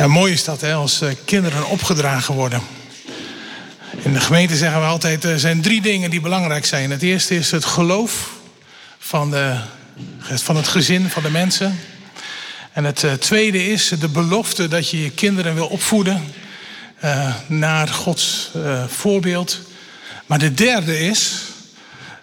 Ja, mooi is dat, hè, als eh, kinderen opgedragen worden. In de gemeente zeggen we altijd, er zijn drie dingen die belangrijk zijn. Het eerste is het geloof van, de, van het gezin, van de mensen. En het eh, tweede is de belofte dat je je kinderen wil opvoeden naar Gods voorbeeld. Maar de derde is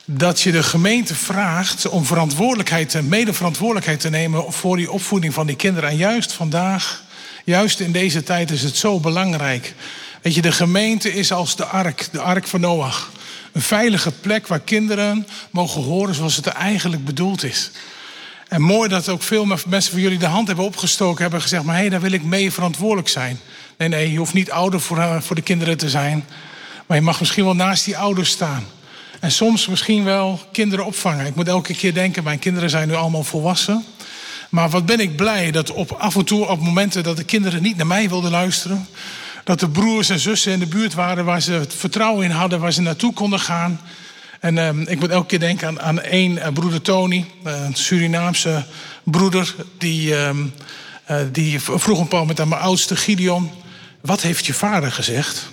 dat je de gemeente vraagt om verantwoordelijkheid en medeverantwoordelijkheid te nemen voor die opvoeding van die kinderen. En juist vandaag, juist in deze tijd is het zo belangrijk. Weet je, de gemeente is als de ark, de ark van Noach. Een veilige plek waar kinderen mogen horen zoals het er eigenlijk bedoeld is. En mooi dat ook veel mensen van jullie de hand hebben opgestoken, hebben gezegd: maar hé, hey, daar wil ik mee verantwoordelijk zijn. Nee, nee, je hoeft niet ouder voor, eh, voor de kinderen te zijn. Maar je mag misschien wel naast die ouders staan. En soms misschien wel kinderen opvangen. Ik moet elke keer denken, mijn kinderen zijn nu allemaal volwassen. Maar wat ben ik blij dat op, af en toe op momenten dat de kinderen niet naar mij wilden luisteren. Dat de broers en zussen in de buurt waren waar ze het vertrouwen in hadden, waar ze naartoe konden gaan. En um, ik moet elke keer denken aan, aan één uh, broeder Tony, uh, een Surinaamse broeder, die, um, uh, die vroeg een paar met aan mijn oudste Gideon: Wat heeft je vader gezegd?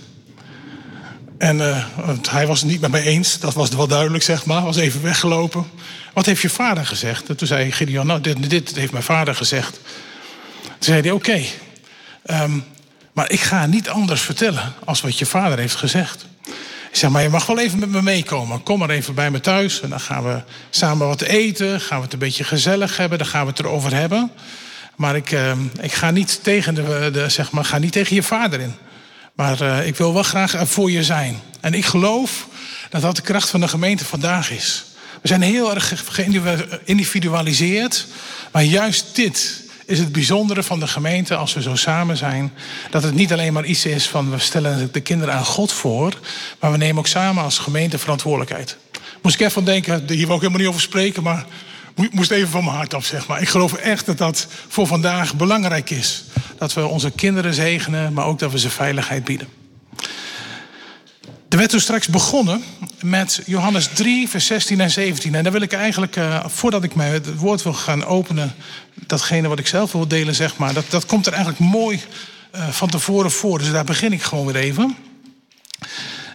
En uh, hij was het niet met mij eens, dat was wel duidelijk, zeg maar. Was even weggelopen. Wat heeft je vader gezegd? En toen zei Gideon, nou, dit, dit heeft mijn vader gezegd. Toen zei hij, oké, um, maar ik ga niet anders vertellen als wat je vader heeft gezegd. Ik zeg, maar je mag wel even met me meekomen. Kom maar even bij me thuis en dan gaan we samen wat eten. Gaan we het een beetje gezellig hebben, dan gaan we het erover hebben. Maar ik, uh, ik ga niet tegen de, de, zeg maar, ga niet tegen je vader in. Maar uh, ik wil wel graag er voor je zijn. En ik geloof dat dat de kracht van de gemeente vandaag is. We zijn heel erg geïndividualiseerd. Maar juist dit is het bijzondere van de gemeente als we zo samen zijn. Dat het niet alleen maar iets is van we stellen de kinderen aan God voor. Maar we nemen ook samen als gemeente verantwoordelijkheid. Moest ik even denken, hier wil ik helemaal niet over spreken. Maar moest even van mijn hart af, zeg maar. Ik geloof echt dat dat voor vandaag belangrijk is. Dat we onze kinderen zegenen, maar ook dat we ze veiligheid bieden. Er werd toen straks begonnen met Johannes 3, vers 16 en 17. En daar wil ik eigenlijk, uh, voordat ik mij het woord wil gaan openen, datgene wat ik zelf wil delen, zeg maar, dat, dat komt er eigenlijk mooi uh, van tevoren voor. Dus daar begin ik gewoon weer even.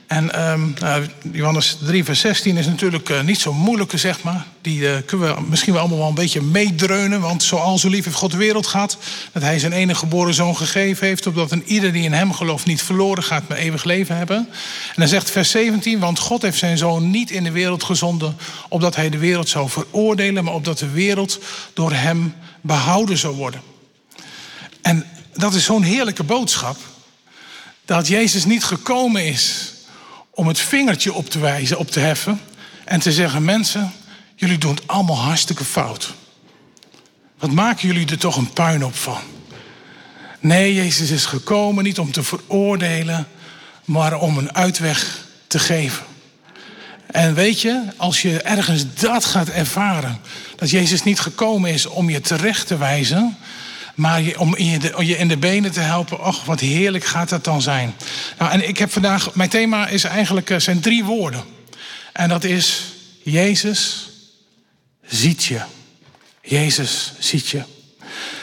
En um, nou, Johannes 3, vers 16 is natuurlijk uh, niet zo moeilijke, zeg maar. Die uh, kunnen we misschien wel allemaal wel een beetje meedreunen. Want zoals zo lief heeft God de wereld gehad... dat hij zijn enige geboren zoon gegeven heeft... opdat een ieder die in hem gelooft niet verloren gaat... maar eeuwig leven hebben. En dan zegt vers 17... want God heeft zijn zoon niet in de wereld gezonden... opdat hij de wereld zou veroordelen... maar opdat de wereld door hem behouden zou worden. En dat is zo'n heerlijke boodschap... dat Jezus niet gekomen is om het vingertje op te wijzen, op te heffen en te zeggen: mensen, jullie doen het allemaal hartstikke fout. Wat maken jullie er toch een puin op van? Nee, Jezus is gekomen niet om te veroordelen, maar om een uitweg te geven. En weet je, als je ergens dat gaat ervaren, dat Jezus niet gekomen is om je terecht te wijzen, maar om je, je in de benen te helpen, och, wat heerlijk gaat dat dan zijn. Nou, en ik heb vandaag, mijn thema is eigenlijk, eh, zijn drie woorden. En dat is, Jezus ziet je. Jezus ziet je.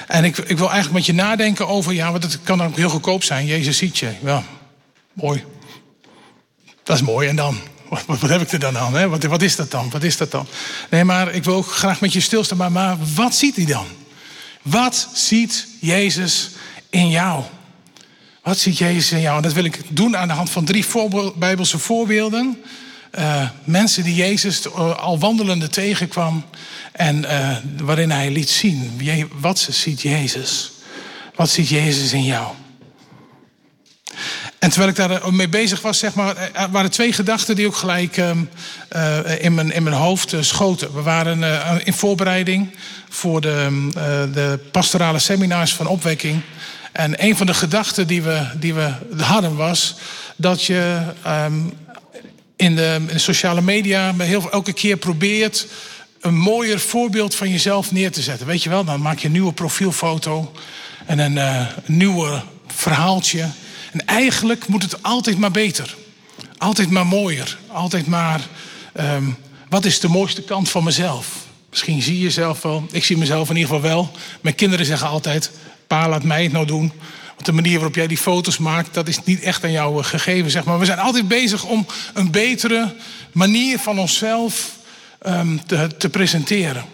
En ik, ik wil eigenlijk met je nadenken over, ja, want het kan ook heel goedkoop zijn. Jezus ziet je. Ja, mooi. Dat is mooi. En dan? Wat, wat heb ik er dan aan? Hè? Wat, wat is dat dan? Wat is dat dan? Nee, maar ik wil ook graag met je stilstaan. Maar, maar wat ziet hij dan? Wat ziet Jezus in jou? Wat ziet Jezus in jou? En dat wil ik doen aan de hand van drie Bijbelse voorbeelden. Uh, mensen die Jezus al wandelende tegenkwam. En uh, waarin hij liet zien. Wat ziet Jezus? Wat ziet Jezus in jou? En terwijl ik daar mee bezig was, zeg maar, er waren twee gedachten die ook gelijk uh, in, mijn, in mijn hoofd schoten. We waren in voorbereiding voor de, de pastorale seminars van opwekking. En een van de gedachten die we, die we hadden was dat je um, in, de, in de sociale media heel, elke keer probeert een mooier voorbeeld van jezelf neer te zetten. Weet je wel, dan maak je een nieuwe profielfoto en een, een nieuwe verhaaltje. En eigenlijk moet het altijd maar beter. Altijd maar mooier. Altijd maar, um, wat is de mooiste kant van mezelf? Misschien zie je jezelf wel. Ik zie mezelf in ieder geval wel. Mijn kinderen zeggen altijd, pa laat mij het nou doen. Want de manier waarop jij die foto's maakt, dat is niet echt aan jou gegeven, zeg maar. We zijn altijd bezig om een betere manier van onszelf um, te, te presenteren.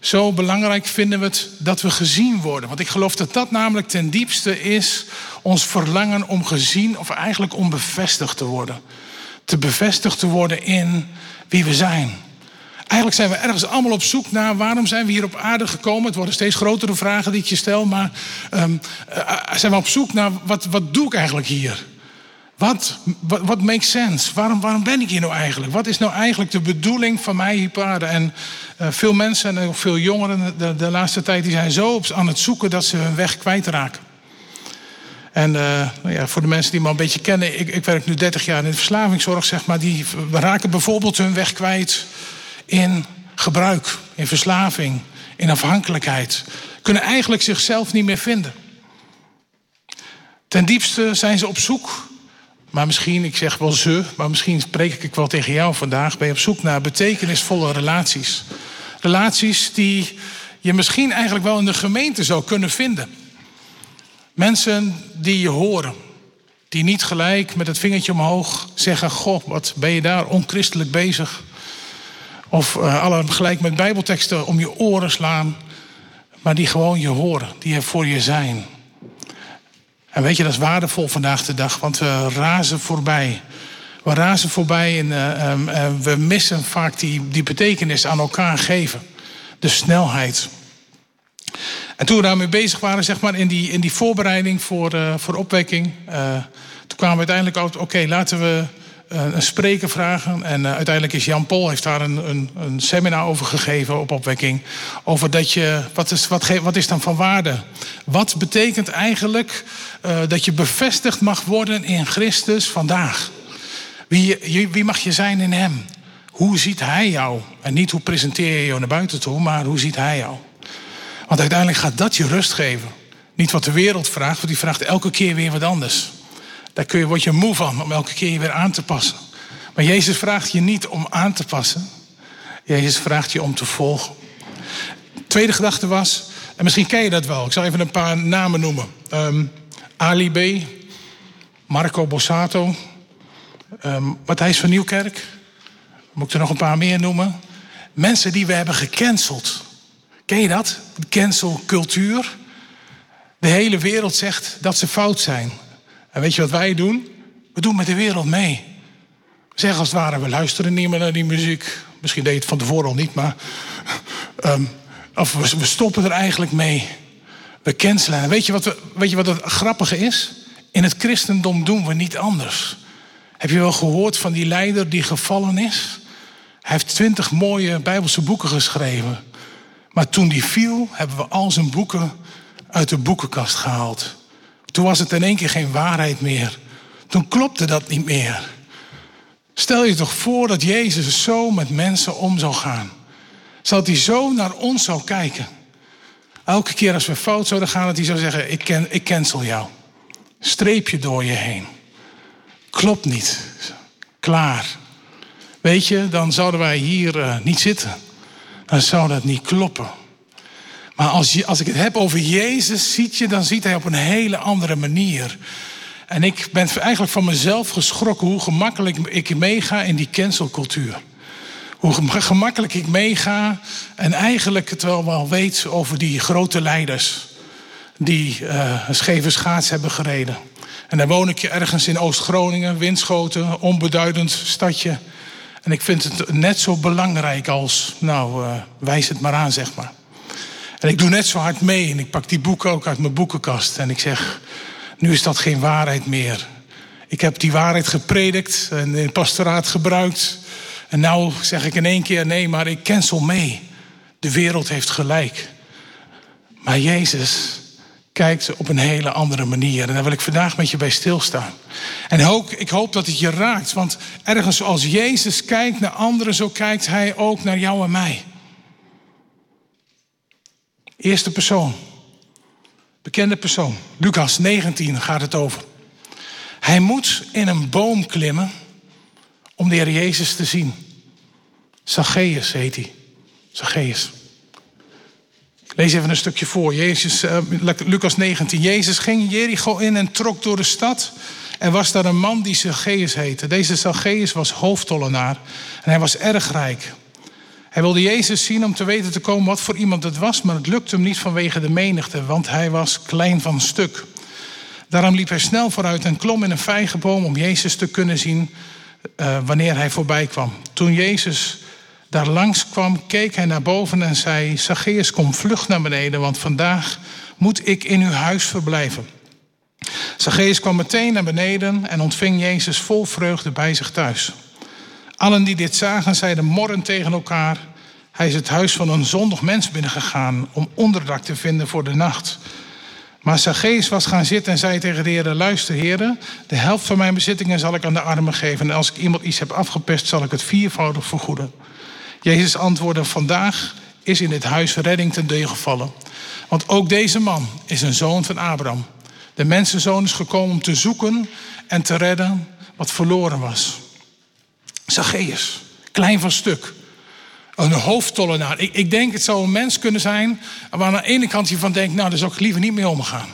Zo belangrijk vinden we het dat we gezien worden. Want ik geloof dat dat namelijk ten diepste is ons verlangen om gezien of eigenlijk om bevestigd te worden. Te bevestigd te worden in wie we zijn. Eigenlijk zijn we ergens allemaal op zoek naar waarom zijn we hier op aarde gekomen. Het worden steeds grotere vragen die ik je stel, maar um, zijn we op zoek naar wat, wat doe ik eigenlijk hier? Wat, wat, wat makes sense? Waarom, waarom ben ik hier nou eigenlijk? Wat is nou eigenlijk de bedoeling van mij hier op aarde? En uh, veel mensen en ook veel jongeren de, de, laatste tijd die zijn zo aan het zoeken dat ze hun weg kwijtraken. En uh, nou ja, voor de mensen die me een beetje kennen, ik, ik werk nu 30 jaar in de verslavingszorg, zeg maar, die raken bijvoorbeeld hun weg kwijt in gebruik, in verslaving, in afhankelijkheid. Kunnen eigenlijk zichzelf niet meer vinden. Ten diepste zijn ze op zoek, maar misschien, ik zeg wel ze, maar misschien spreek ik wel tegen jou vandaag, ben je op zoek naar betekenisvolle relaties. Relaties die je misschien eigenlijk wel in de gemeente zou kunnen vinden. Mensen die je horen, die niet gelijk met het vingertje omhoog zeggen: Goh, wat ben je daar onchristelijk bezig? Of uh, alle gelijk met Bijbelteksten om je oren slaan. Maar die gewoon je horen, die er voor je zijn. En weet je, dat is waardevol vandaag de dag, want we razen voorbij. We razen voorbij en uh, uh, we missen vaak die, die betekenis aan elkaar geven. De snelheid. En toen we daarmee bezig waren, zeg maar, in die, in die voorbereiding voor, voor opwekking, toen kwamen we uiteindelijk uit, oké, laten we eh, een spreker vragen. En uh, uiteindelijk is Jan Pol heeft daar een, een, een, seminar over gegeven op opwekking. Over dat je, wat is, wat, wat is dan van waarde? Wat betekent eigenlijk uh, dat je bevestigd mag worden in Christus vandaag? Wie, wie mag je zijn in Hem? Hoe ziet Hij jou? En niet hoe presenteer je jou naar buiten toe, maar hoe ziet Hij jou? Want uiteindelijk gaat dat je rust geven. Niet wat de wereld vraagt, want die vraagt elke keer weer wat anders. Daar kun je, word je moe van om elke keer je weer aan te passen. Maar Jezus vraagt je niet om aan te passen. Jezus vraagt je om te volgen. Tweede gedachte was, en misschien ken je dat wel. Ik zal even een paar namen noemen. Um, Ali B. Marco Bossato. Um, Matthijs van Nieuwkerk. Moet ik er nog een paar meer noemen? Mensen die we hebben gecanceld. Ken je dat? Cancelcultuur. De hele wereld zegt dat ze fout zijn. En weet je wat wij doen? We doen met de wereld mee. We zeggen als het ware, we luisteren niet meer naar die muziek. Misschien deed je het van tevoren al niet, maar. Um, of we, we, stoppen er eigenlijk mee. We cancelen. En weet je, wat we, weet je wat het grappige is? In het christendom doen we niet anders. Heb je wel gehoord van die leider die gevallen is? Hij heeft twintig mooie Bijbelse boeken geschreven. Maar toen die viel, hebben we al zijn boeken uit de boekenkast gehaald. Toen was het in één keer geen waarheid meer. Toen klopte dat niet meer. Stel je toch voor dat Jezus zo met mensen om zou gaan. Dat hij zo naar ons zou kijken. Elke keer als we fout zouden gaan, dat hij zou zeggen: Ik, ken, ik cancel jou. Streepje door je heen. Klopt niet. Klaar. Weet je, dan zouden wij hier uh, niet zitten. Dan zou dat niet kloppen. Maar als, je, als ik het heb over Jezus, ziet je, dan ziet hij op een hele andere manier. En ik ben eigenlijk van mezelf geschrokken hoe gemakkelijk ik meega in die cancelcultuur. Hoe gemakkelijk ik meega en eigenlijk het wel wel weet over die grote leiders die uh, een scheve schaats hebben gereden. En dan woon ik ergens in Oost-Groningen, Winschoten, onbeduidend stadje. En ik vind het net zo belangrijk als, nou, uh, wijs het maar aan, zeg maar. En ik doe net zo hard mee en ik pak die boeken ook uit mijn boekenkast. En ik zeg, nu is dat geen waarheid meer. Ik heb die waarheid gepredikt en in pastoraat gebruikt. En nou zeg ik in één keer, nee, maar ik cancel mee. De wereld heeft gelijk. Maar Jezus kijkt op een hele andere manier. En daar wil ik vandaag met je bij stilstaan. En ik hoop dat het je raakt. Want ergens zoals Jezus kijkt naar anderen, zo kijkt Hij ook naar jou en mij. Eerste persoon. Bekende persoon. Lucas 19 gaat het over. Hij moet in een boom klimmen om de Heer Jezus te zien. Zacchaeus heet hij. Zacchaeus. lees even een stukje voor. Jezus, uh, Lucas 19. Jezus ging Jericho in en trok door de stad. Er was daar een man die Zacchaeus heette. Deze Zacchaeus was hoofdtollenaar en hij was erg rijk. Hij wilde Jezus zien om te weten te komen wat voor iemand het was, maar het lukte hem niet vanwege de menigte, want hij was klein van stuk. Daarom liep hij snel vooruit en klom in een vijgenboom om Jezus te kunnen zien uh, wanneer hij voorbij kwam. Toen Jezus daar langs kwam, keek hij naar boven en zei: Zacchaeus, kom vlug naar beneden, want vandaag moet ik in uw huis verblijven. Zacchaeus kwam meteen naar beneden en ontving Jezus vol vreugde bij zich thuis. Allen die dit zagen, zeiden morren tegen elkaar: Hij is het huis van een zondig mens binnengegaan om onderdak te vinden voor de nacht. Maar Zacchaeus was gaan zitten en zei tegen de heren... luister heren, de helft van mijn bezittingen zal ik aan de armen geven... en als ik iemand iets heb afgepest, zal ik het viervoudig vergoeden. Jezus antwoordde, vandaag is in dit huis redding ten deel gevallen. Want ook deze man is een zoon van Abraham. De mensenzoon is gekomen om te zoeken en te redden wat verloren was. Zacchaeus, klein van stuk. Een hoofdtollenaar. Ik, ik denk het zou een mens kunnen zijn waar aan de ene kant je van denkt, nou daar zou ik liever niet mee omgaan.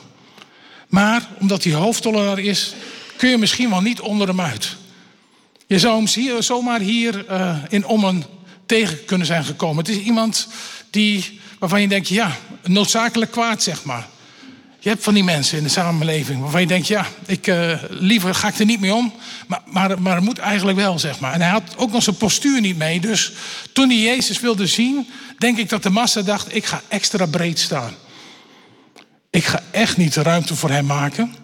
Maar omdat hij hoofdtollenaar is, kun je misschien wel niet onder hem uit. Je zou hem hier, zomaar hier uh, in Ommen tegen kunnen zijn gekomen. Het is iemand die, waarvan je denkt, ja, noodzakelijk kwaad zeg maar. Je hebt van die mensen in de samenleving waarvan je denkt, ja, ik, uh, liever ga ik er niet mee om. Maar, maar, maar het moet eigenlijk wel, zeg maar. En hij had ook nog zijn postuur niet mee. Dus toen hij Jezus wilde zien, denk ik dat de massa dacht, ik ga extra breed staan. Ik ga echt niet ruimte voor hem maken.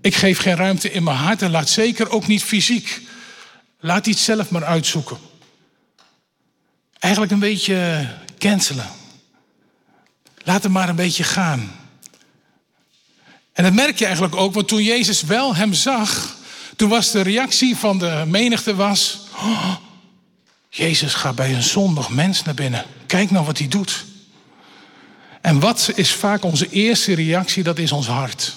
Ik geef geen ruimte in mijn hart en laat zeker ook niet fysiek. Laat het zelf maar uitzoeken. Eigenlijk een beetje cancelen. Laat hem maar een beetje gaan. En dat merk je eigenlijk ook, want toen Jezus wel hem zag, toen was de reactie van de menigte was, oh, Jezus gaat bij een zondig mens naar binnen. Kijk nou wat hij doet. En wat is vaak onze eerste reactie? Dat is ons hart.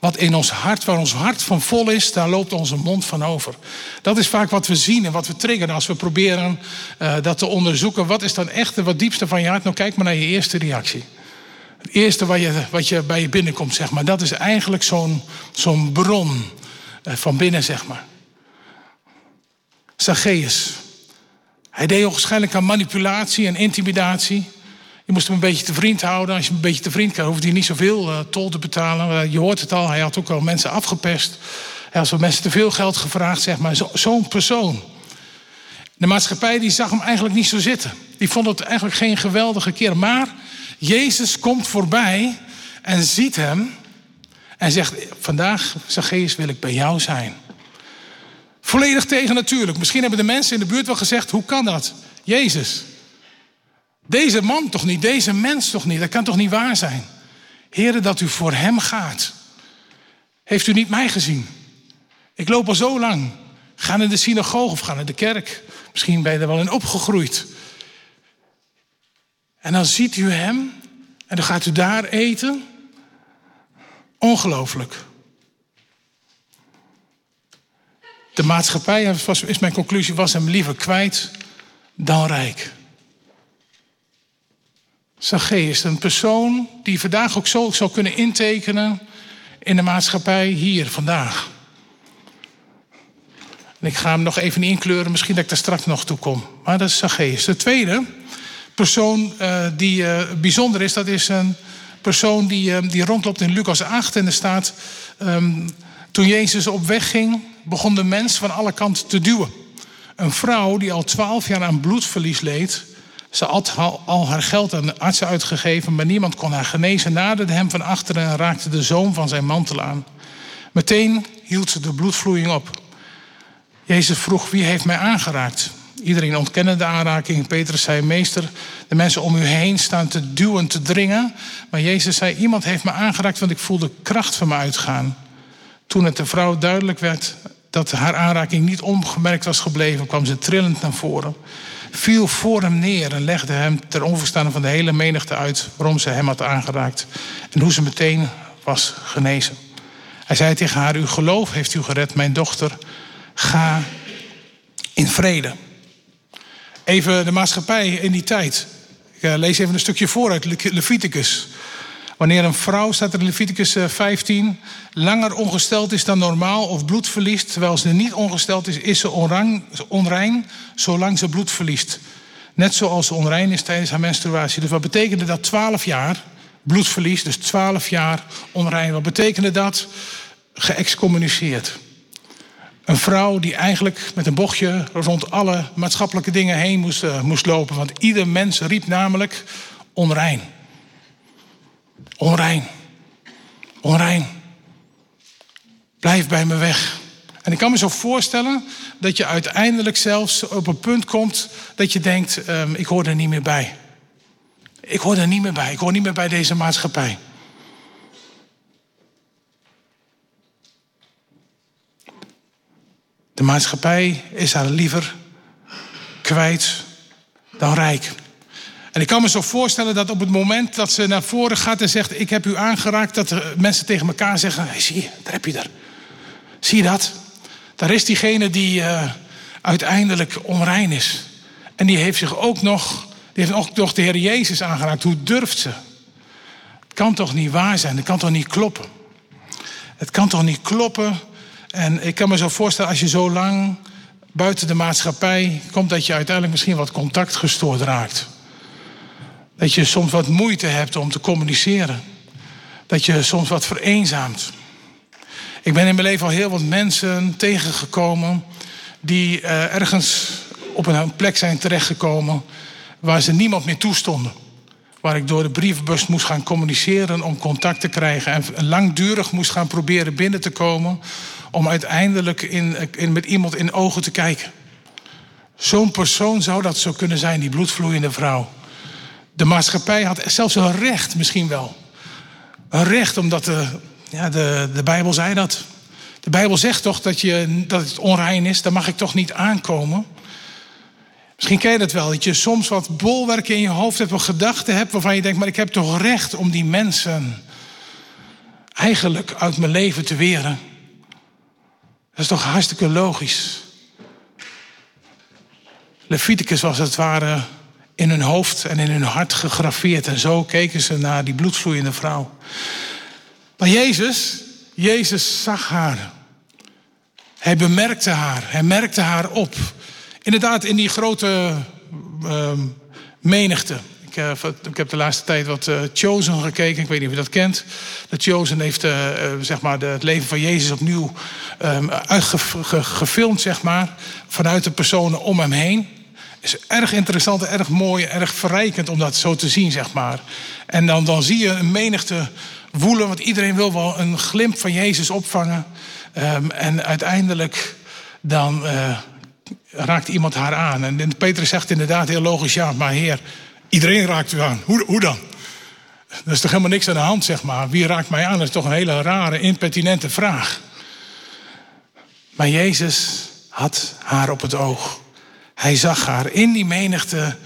Wat in ons hart, waar ons hart van vol is, daar loopt onze mond van over. Dat is vaak wat we zien en wat we triggeren als we proberen uh, dat te onderzoeken. Wat is dan echt wat diepste van je hart? Nou, kijk maar naar je eerste reactie. Het eerste wat je, wat je bij je binnenkomt, zeg maar. Dat is eigenlijk zo'n zo'n bron uh, van binnen, zeg maar. Zacchaeus. Hij deed waarschijnlijk aan manipulatie en intimidatie. Je moest hem een beetje te vriend houden. Als je hem een beetje te vriend krijgt, hoefde hij niet zoveel uh, tol te betalen. Uh, je hoort het al, hij had ook al mensen afgepest. Hij had zo mensen te veel geld gevraagd, zeg maar. Zo'n zo persoon. De maatschappij die zag hem eigenlijk niet zo zitten. Die vond het eigenlijk geen geweldige keer. Maar Jezus komt voorbij en ziet hem. En zegt, vandaag, Zacchaeus, wil ik bij jou zijn. Volledig tegen natuurlijk. Misschien hebben de mensen in de buurt wel gezegd, hoe kan dat? Jezus, deze man toch niet, deze mens toch niet, dat kan toch niet waar zijn? Heren, dat u voor hem gaat. Heeft u niet mij gezien? Ik loop al zo lang. Ga naar de synagoge of ga naar de kerk. Misschien ben je er wel in opgegroeid. En dan ziet u hem en dan gaat u daar eten. Ongelooflijk. De maatschappij, is mijn conclusie, was hem liever kwijt dan rijk. Zacchaeus, een persoon die vandaag ook zo zou kunnen intekenen in de maatschappij hier vandaag. En ik ga hem nog even inkleuren, misschien dat ik daar straks nog toe kom. Maar dat is Zacchaeus. De tweede persoon uh, die uh, bijzonder is, dat is een persoon die, uh, die rondloopt in Lucas 8. En er staat, um, toen Jezus op weg ging, begon de mens van alle kanten te duwen. Een vrouw die al twaalf jaar aan bloedverlies leed, ze had al haar geld aan de artsen uitgegeven, maar niemand kon haar genezen. Naderde hem van achteren en raakte de zoom van zijn mantel aan. Meteen hield ze de bloedvloeiing op. Jezus vroeg: Wie heeft mij aangeraakt? Iedereen ontkende de aanraking. Petrus zei: Meester, de mensen om u heen staan te duwen, te dringen. Maar Jezus zei: Iemand heeft me aangeraakt, want ik voelde kracht van me uitgaan. Toen het de vrouw duidelijk werd dat haar aanraking niet ongemerkt was gebleven, kwam ze trillend naar voren viel voor hem neer en legde hem ter onverstaande van de hele menigte uit waarom ze hem had aangeraakt en hoe ze meteen was genezen. Hij zei tegen haar: Uw geloof heeft u gered, mijn dochter. Ga in vrede. Even de maatschappij in die tijd. Ik lees even een stukje voor uit Leviticus. Wanneer een vrouw, staat er in Leviticus 15, langer ongesteld is dan normaal of bloed verliest, terwijl ze niet ongesteld is, is ze onrein zolang ze bloed verliest. Net zoals ze onrein is tijdens haar menstruatie. Dus wat betekende dat 12 jaar bloedverlies, dus 12 jaar onrein? Wat betekende dat? Geëxcommuniceerd. Een vrouw die eigenlijk met een bochtje rond alle maatschappelijke dingen heen moest, uh, moest lopen. Want ieder mens riep namelijk onrein. Onrein. Onrein. Blijf bij me weg. En ik kan me zo voorstellen dat je uiteindelijk zelfs op een punt komt dat je denkt: um, ik hoor er niet meer bij. Ik hoor er niet meer bij. Ik hoor niet meer bij deze maatschappij. De maatschappij is haar liever kwijt dan rijk. En ik kan me zo voorstellen dat op het moment dat ze naar voren gaat en zegt: Ik heb u aangeraakt, dat mensen tegen elkaar zeggen: hey, Zie je, daar heb je er. Zie je dat? Daar is diegene die uh, uiteindelijk onrein is. En die heeft zich ook nog, die heeft ook nog de Heer Jezus aangeraakt. Hoe durft ze? Het kan toch niet waar zijn? Het kan toch niet kloppen? Het kan toch niet kloppen? En ik kan me zo voorstellen, als je zo lang buiten de maatschappij komt, dat je uiteindelijk misschien wat contact gestoord raakt. Dat je soms wat moeite hebt om te communiceren. Dat je soms wat vereenzaamt. Ik ben in mijn leven al heel wat mensen tegengekomen die uh, ergens op een plek zijn terechtgekomen waar ze niemand meer toestonden. Waar ik door de brievenbus moest gaan communiceren om contact te krijgen. En langdurig moest gaan proberen binnen te komen. Om uiteindelijk in, in, met iemand in ogen te kijken. Zo'n persoon zou dat zo kunnen zijn, die bloedvloeiende vrouw. De maatschappij had zelfs een recht misschien wel. Een recht omdat de, ja, de, de Bijbel zei dat. De Bijbel zegt toch dat, je, dat het onrein is, daar mag ik toch niet aankomen. Misschien ken je dat wel, dat je soms wat bolwerken in je hoofd hebt, of gedachten hebt waarvan je denkt, maar ik heb toch recht om die mensen eigenlijk uit mijn leven te weren. Dat is toch hartstikke logisch. Leviticus was het ware in hun hoofd en in hun hart gegraveerd. En zo keken ze naar die bloedvloeiende vrouw. Maar Jezus, Jezus zag haar. Hij bemerkte haar. Hij merkte haar op. Inderdaad, in die grote uh, menigte. Ik, uh, ik, heb de laatste tijd wat uh, Chosen gekeken. Ik weet niet of je dat kent. De Chosen heeft uh, zeg maar het leven van Jezus opnieuw um, uitgefilmd, zeg maar. Vanuit de personen om hem heen is erg interessant, erg mooi, erg verrijkend om dat zo te zien, zeg maar. En dan, dan zie je een menigte woelen, want iedereen wil wel een glimp van Jezus opvangen. Um, en uiteindelijk dan raakt iemand haar aan. En Petrus zegt inderdaad heel logisch, ja, maar heer, iedereen raakt u aan. Hoe, hoe dan? Er is toch helemaal niks aan de hand, zeg maar. Wie raakt mij aan? Dat is toch een hele rare, impertinente vraag. Maar Jezus had haar op het oog. Hij zag haar. In die menigte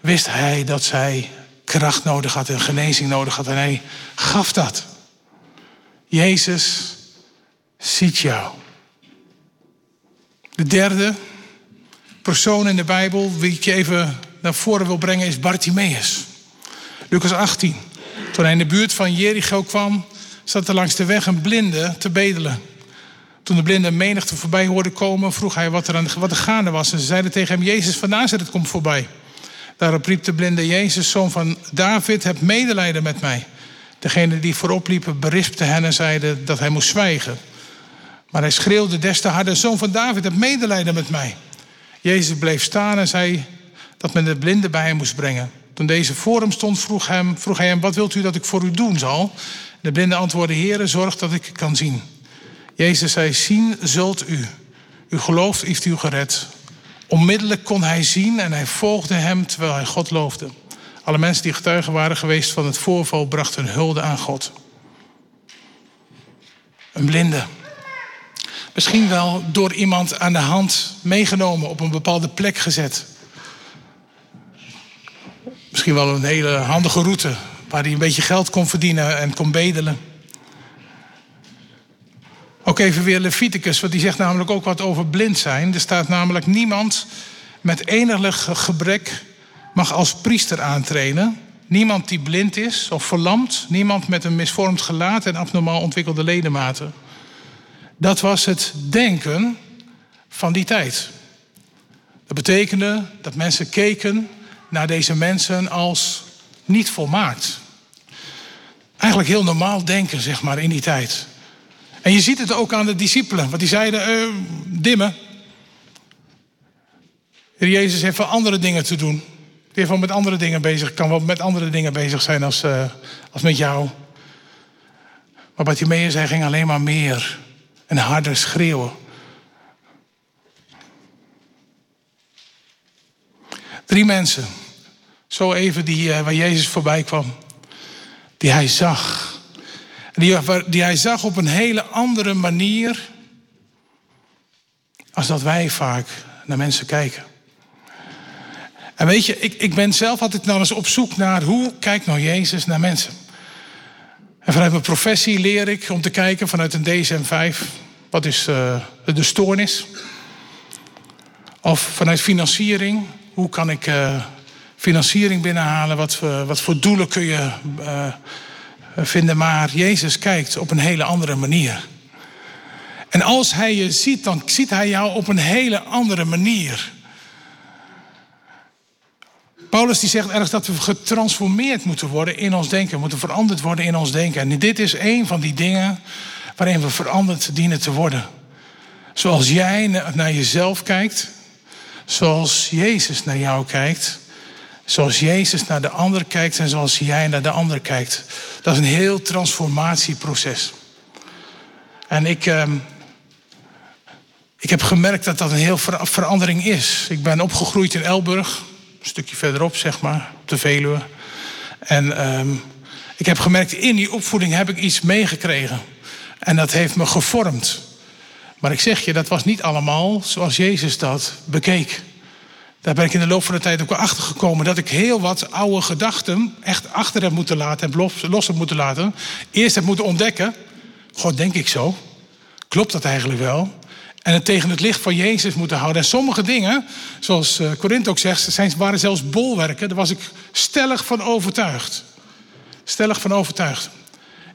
wist hij dat zij kracht nodig had en genezing nodig had. En hij gaf dat. Jezus ziet jou. De derde persoon in de Bijbel, wie ik je even naar voren wil brengen, is Bartimaeus. Lucas 18. Toen hij in de buurt van Jericho kwam, zat er langs de weg een blinde te bedelen. Toen de blinde menigte voorbij hoorde komen, vroeg hij wat er, aan, wat er gaande was. En ze zeiden tegen hem, Jezus van Nazareth komt voorbij. Daarop riep de blinde Jezus, zoon van David, heb medelijden met mij. Degene die voorop liepen berispte hen en zeiden dat hij moest zwijgen. Maar hij schreeuwde des te harder, zoon van David, heb medelijden met mij. Jezus bleef staan en zei dat men de blinde bij hem moest brengen. Toen deze voor hem stond, vroeg, hem, vroeg hij hem, wat wilt u dat ik voor u doen zal? De blinde antwoordde, Heere, zorg dat ik kan zien. Jezus zei, zien zult u. U gelooft heeft u gered. Onmiddellijk kon hij zien en hij volgde hem terwijl hij God loofde. Alle mensen die getuigen waren geweest van het voorval brachten hulde aan God. Een blinde. Misschien wel door iemand aan de hand meegenomen, op een bepaalde plek gezet. Misschien wel een hele handige route waar hij een beetje geld kon verdienen en kon bedelen. Ook even weer Leviticus, want die zegt namelijk ook wat over blind zijn. Er staat namelijk niemand met enig gebrek mag als priester aantreden. Niemand die blind is of verlamd. Niemand met een misvormd gelaat en abnormaal ontwikkelde ledematen. Dat was het denken van die tijd. Dat betekende dat mensen keken naar deze mensen als niet volmaakt. Eigenlijk heel normaal denken, zeg maar, in die tijd. En je ziet het ook aan de discipelen, want die zeiden: uh, dimmen. Jezus heeft wel andere dingen te doen. Die heeft wel met andere dingen bezig, kan wel met andere dingen bezig zijn als, uh, als met jou. Maar Bartimeus, hij ging alleen maar meer en harder schreeuwen. Drie mensen, zo even die, uh, waar Jezus voorbij kwam, die hij zag. Die, die hij zag op een hele andere manier als dat wij vaak naar mensen kijken. En weet je, ik, ik ben zelf altijd nou eens op zoek naar hoe kijkt nou Jezus naar mensen. En vanuit mijn professie leer ik om te kijken vanuit een DSM-5, wat is uh, de stoornis? Of vanuit financiering, hoe kan ik uh, financiering binnenhalen? Wat, uh, wat voor doelen kun je vinden? Maar Jezus kijkt op een hele andere manier. En als hij je ziet, dan ziet hij jou op een hele andere manier. Paulus die zegt ergens dat we getransformeerd moeten worden in ons denken. moeten veranderd worden in ons denken. En dit is een van die dingen waarin we veranderd dienen te worden. Zoals jij naar jezelf kijkt. Zoals Jezus naar jou kijkt. Zoals Jezus naar de ander kijkt en zoals jij naar de ander kijkt. Dat is een heel transformatieproces. En ik, uh, ik heb gemerkt dat dat een heel ver verandering is. Ik ben opgegroeid in Elburg een stukje verderop, zeg maar, op de Veluwe. En um, ik heb gemerkt, in die opvoeding heb ik iets meegekregen. En dat heeft me gevormd. Maar ik zeg je, dat was niet allemaal zoals Jezus dat bekeek. Daar ben ik in de loop van de tijd ook wel achter gekomen dat ik heel wat oude gedachten echt achter heb moeten laten en los heb moeten laten. Eerst heb moeten ontdekken, God, denk ik zo? Klopt dat eigenlijk wel? En het tegen het licht van Jezus moeten houden. En sommige dingen, zoals eh, ook zegt, zijn, waren zelfs bolwerken. Daar was ik stellig van overtuigd. Stellig van overtuigd.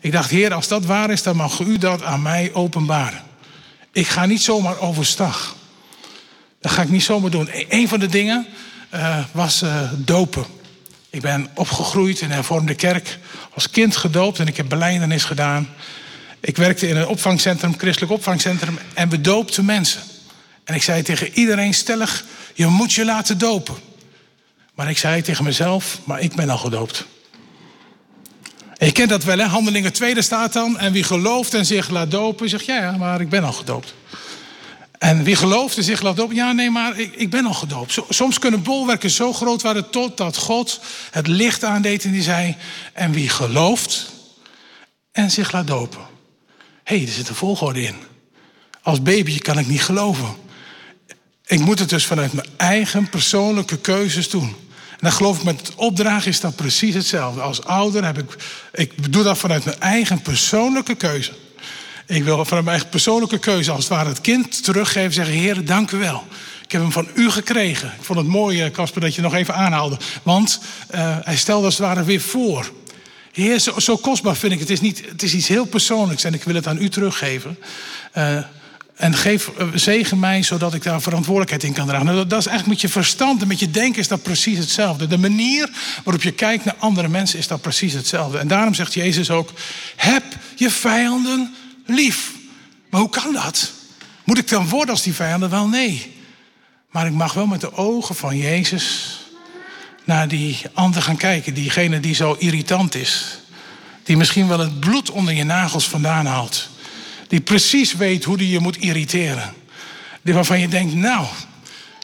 Ik dacht, Heer, als dat waar is, dan mag u dat aan mij openbaren. Ik ga niet zomaar overstag. Dat ga ik niet zomaar doen. E-, een van de dingen uh, was uh, dopen. Ik ben opgegroeid in een hervormde kerk. Als kind gedoopt en ik heb beleidenis gedaan. Ik werkte in een opvangcentrum, christelijk opvangcentrum, en we doopten mensen. En ik zei tegen iedereen stellig: Je moet je laten dopen. Maar ik zei tegen mezelf: Maar ik ben al gedoopt. En je kent dat wel, hè? Handelingen tweede staat dan. En wie gelooft en zich laat dopen, zegt ja, ja, maar ik ben al gedoopt. En wie gelooft en zich laat dopen, ja, nee, maar ik, ik ben al gedoopt. Soms kunnen bolwerken zo groot worden totdat God het licht aandeed en die zei: En wie gelooft en zich laat dopen hé, hey, er zit een volgorde in. Als baby kan ik niet geloven. Ik moet het dus vanuit mijn eigen persoonlijke keuzes doen. En dan geloof ik met het opdragen is dat precies hetzelfde. Als ouder heb ik, ik doe dat vanuit mijn eigen persoonlijke keuze. Ik wil vanuit mijn eigen persoonlijke keuze als het ware het kind teruggeven. Zeggen, Heer, dank u wel. Ik heb hem van u gekregen. Ik vond het mooi, eh, Casper, dat je nog even aanhaalde. Want uh, hij stelde als het ware weer voor. Heer, zo, kostbaar vind ik het. Is niet, het is iets heel persoonlijks en ik wil het aan u teruggeven. Uh, en geef, zegen mij zodat ik daar verantwoordelijkheid in kan dragen. Nou, dat, dat, is eigenlijk met je verstand en met je denken is dat precies hetzelfde. De manier waarop je kijkt naar andere mensen is dat precies hetzelfde. En daarom zegt Jezus ook: heb je vijanden lief. Maar hoe kan dat? Moet ik dan worden als die vijanden? Wel nee. Maar ik mag wel met de ogen van Jezus naar die ander gaan kijken. Diegene die zo irritant is. Die misschien wel het bloed onder je nagels vandaan haalt. Die precies weet hoe die je moet irriteren. Die waarvan je denkt, nou,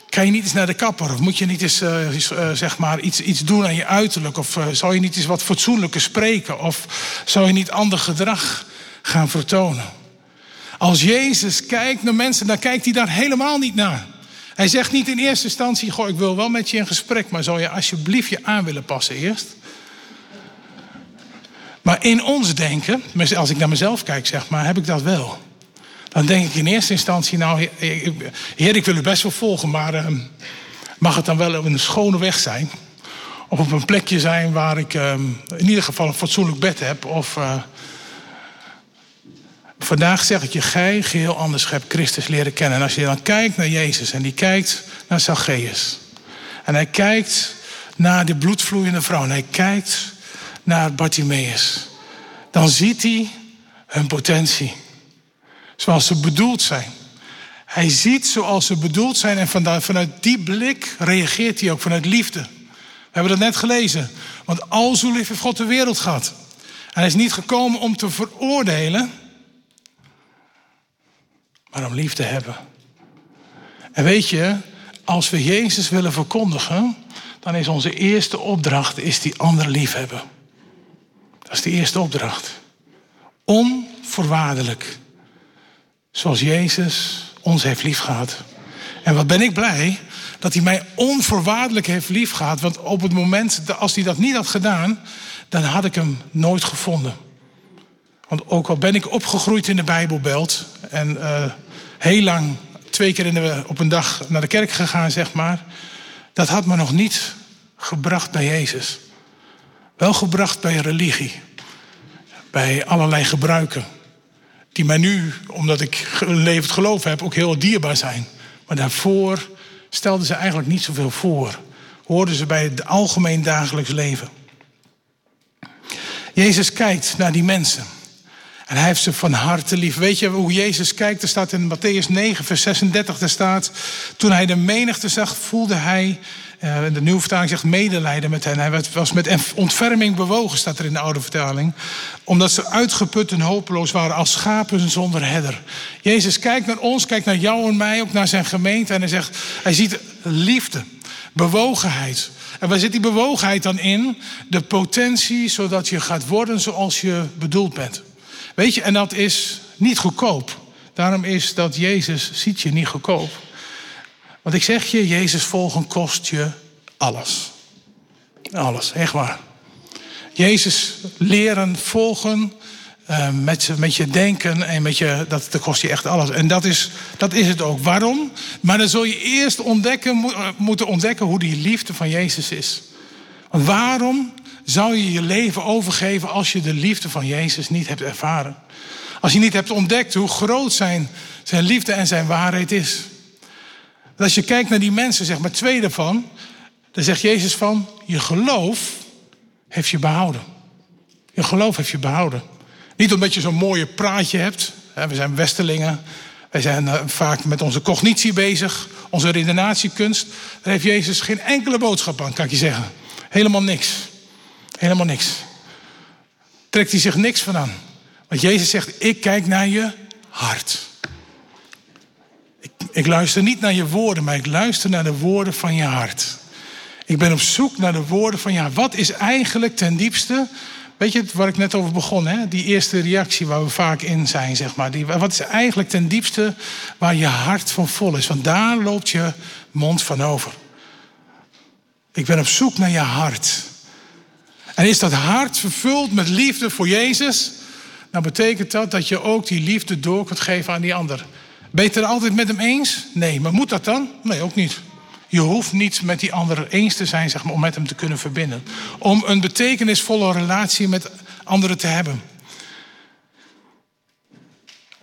kan je niet eens naar de kapper? Of moet je niet eens uh, uh, zeg maar iets, iets doen aan je uiterlijk? Of uh, zou je niet eens wat fatsoenlijker spreken? Of zou je niet ander gedrag gaan vertonen? Als Jezus kijkt naar mensen, dan kijkt hij daar helemaal niet naar. Hij zegt niet in eerste instantie: Goh, ik wil wel met je in gesprek, maar zou je alsjeblieft je aan willen passen eerst? Maar in ons denken, als ik naar mezelf kijk, zeg maar, heb ik dat wel. Dan denk ik in eerste instantie: Nou, Heer, ik wil u best wel volgen, maar uh, mag het dan wel op een schone weg zijn? Of op een plekje zijn waar ik ehm, in ieder geval een fatsoenlijk bed heb. Of eh, vandaag zeg ik je, gij geheel anders hebt Christus leren kennen. En als je dan kijkt naar Jezus en die kijkt naar Zacchaeus. En hij kijkt naar de bloedvloeiende vrouw. En hij kijkt naar Bartimaeus. Dan ziet hij hun potentie. Zoals ze bedoeld zijn. Hij ziet zoals ze bedoeld zijn en vanuit die blik reageert hij ook vanuit liefde. We hebben dat net gelezen. Want al zo lief heeft God de wereld gehad. En hij is niet gekomen om te veroordelen, maar om lief te hebben. En weet je, als we Jezus willen verkondigen, dan is onze eerste opdracht is die andere liefhebben. Dat is de eerste opdracht. Onvoorwaardelijk. Zoals Jezus ons heeft liefgehad. En wat ben ik blij dat hij mij onvoorwaardelijk heeft liefgehad. Want op het moment, als hij dat niet had gedaan, dan had ik hem nooit gevonden. Want ook al ben ik opgegroeid in de Bijbelbelt en uh, heel lang twee keer in de, op een dag naar de kerk gegaan, zeg maar. Dat had me nog niet gebracht bij Jezus. Wel gebracht bij religie. Bij allerlei gebruiken. Die mij nu, omdat ik geleverd geloof heb, ook heel dierbaar zijn. Maar daarvoor stelden ze eigenlijk niet zoveel voor. Hoorden ze bij het algemeen dagelijks leven. Jezus kijkt naar die mensen. En hij heeft ze van harte lief. Weet je hoe Jezus kijkt? Er staat in Matthäus 9, vers 36, er staat... Toen hij de menigte zag, voelde hij... Uh, de nieuwe vertaling zegt medelijden met hen. Hij was met ontferming bewogen, staat er in de oude vertaling. Omdat ze uitgeput en hopeloos waren als schapen zonder herder. Jezus kijkt naar ons, kijkt naar jou en mij, ook naar zijn gemeente. En hij zegt, hij ziet liefde, bewogenheid. En waar zit die bewogenheid dan in? De potentie, zodat je gaat worden zoals je bedoeld bent. Weet je, en dat is niet goedkoop. Daarom is dat Jezus ziet je niet goedkoop. Want ik zeg je, Jezus volgen kost je alles. Alles, echt waar. Jezus leren volgen uh, met, met je denken en met je, dat, kost je echt alles. En dat is, dat is het ook. Waarom? Maar dan zul je eerst ontdekken, eh, moeten ontdekken hoe die liefde van Jezus is. Waarom zou je je leven overgeven als je de liefde van Jezus niet hebt ervaren? Als je niet hebt ontdekt hoe groot zijn, zijn liefde en zijn waarheid is. als je kijkt naar die mensen, zeg maar twee daarvan, dan zegt Jezus van, je geloof heeft je behouden. Je geloof heeft je behouden. Niet omdat je zo'n mooie praatje hebt. We zijn Westelingen. Wij zijn eh, vaak met onze cognitie bezig, onze redenatiekunst. Daar heeft Jezus geen enkele boodschap aan, kan ik je zeggen. Helemaal niks. Helemaal niks. Trekt hij zich niks van aan. Want Jezus zegt, ik kijk naar je hart. Ik, ik luister niet naar je woorden, maar ik luister naar de woorden van je hart. Ik ben op zoek naar de woorden van hart. Wat is eigenlijk ten diepste Weet je waar ik net over begon? Hè? Die eerste reactie waar we vaak in zijn, zeg maar. Die, wat is eigenlijk ten diepste waar je hart van vol is? Want daar loopt je mond van over. Ik ben op zoek naar je hart. En is dat hart vervuld met liefde voor Jezus? Dan betekent dat dat je ook die liefde door kunt geven aan die ander. Ben je het er altijd met hem eens? Nee, maar moet dat dan? Nee, ook niet. Je hoeft niet met die ander eens te zijn zeg maar, om met hem te kunnen verbinden. Om een betekenisvolle relatie met anderen te hebben.